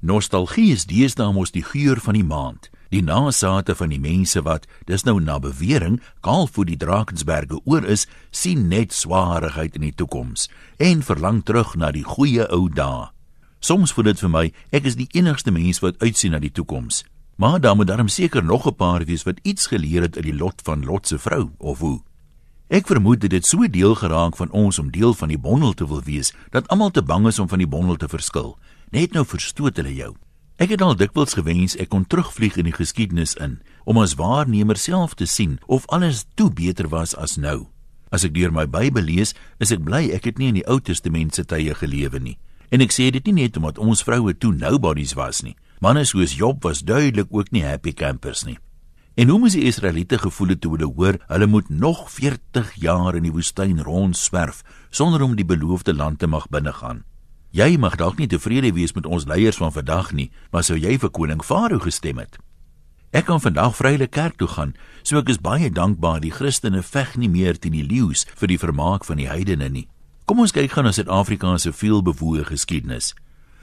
Nostalgie is deesdae mos die geur van die maand, die nasate van die mense wat, dis nou na bewering, kaalvoet die Drakensberge oor is, sien net swaarigheid in die toekoms en verlang terug na die goeie ou dae. Soms voel dit vir my ek is die enigste mens wat uitsien na die toekoms. Maar daar moet darm seker nog 'n paar wees wat iets geleer het uit die lot van Lot se vrou of hoe. Ek vermoed dit het so deel geraak van ons om deel van die bondel te wil wees dat almal te bang is om van die bondel te verskil. Net nou verstoot hulle jou. Ek het al dikwels gewens ek kon terugvlieg in die geskiedenis in om as waarnemer self te sien of alles toe beter was as nou. As ek deur my Bybel lees, is ek bly ek het nie in die Ou Testament se tye gelewe nie. En ek sê dit nie net omdat ons vroue toe nobodies was nie. Manne soos Job was duidelik ook nie happy campers nie. En hoe moes die Israeliete gevoel het toe hulle hoor hulle moet nog 40 jaar in die woestyn rondswerf sonder om die beloofde land te mag binnegaan? Jy mag dalk nie tevrede wees met ons leiers van vandag nie, maar sou jy vir koning Farao gestem het? Ek kan vandag vrylik kerk toe gaan, so ek is baie dankbaar die Christene veg nie meer teen die leeu's vir die vermaak van die heidene nie. Kom ons kyk gaan na Suid-Afrika se veelbewoë geskiedenis.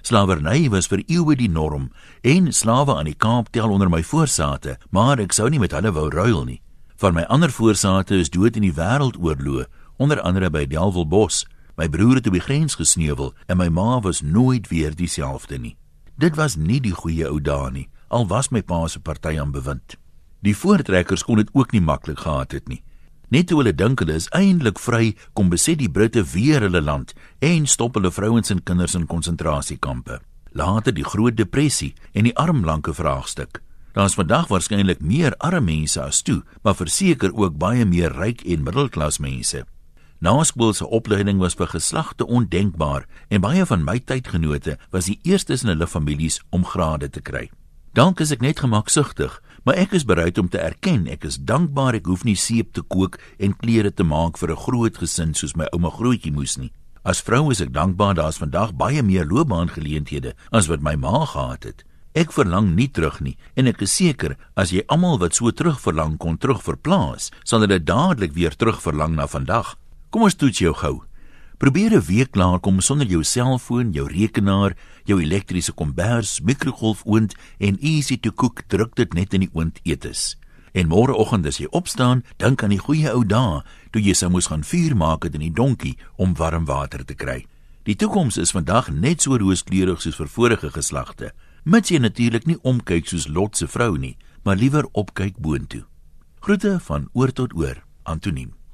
Slawerny was vir eeue die norm en slawe aan die Kaap tel onder my voorsate, maar ek sou nie met hulle wou ruil nie. Van my ander voorsate is dood in die wêreldoorloë, onder andere by Delwelbos. My broer het op die grens gesneuwel en my ma was nooit weer dieselfde nie. Dit was nie die goeie ou dae nie, al was my pa se party aan bewind. Die voortrekkers kon dit ook nie maklik gehad het nie. Net toe hulle dink hulle is eintlik vry, kom beset die Britte weer hulle land en stop hulle vrouens en kinders in konsentrasiekampe. Later die Groot Depressie en die armlanke vraagstuk. Daar is vandag waarskynlik meer arme mense as toe, maar verseker ook baie meer ryk en middelklas mense. Naskoolse opleiding was vir geslagte ondenkbaar en baie van my tydgenote was die eerstes in hulle families om grade te kry. Dank is ek net gemaksugtig, maar ek is bereid om te erken ek is dankbaar ek hoef nie seep te kook en klere te maak vir 'n groot gesin soos my ouma grootjie moes nie. As vrou is ek dankbaar daar's vandag baie meer loopbaangeleenthede as wat my ma gehad het. Ek verlang nie terug nie en ek is seker as jy almal wat so terug verlang kon terugverplaas, sal hulle dadelik weer terugverlang na vandag. Kom ons toets jou gou. Probeer 'n week klaar kom sonder jou selfoon, jou rekenaar, jou elektriese kombers, mikrogolfoond en easy to cook druk dit net in die oond eetes. En môreoggend as jy opstaan, dink aan die goeie ou dae toe jy sou moes gaan vuur maak in die donkie om warm water te kry. Die toekoms is vandag net so rooskleurig soos vir vorige geslagte. Mits jy natuurlik nie omkyk soos Lot se vrou nie, maar liewer opkyk boontoe. Groete van oor tot oor, Antoniem.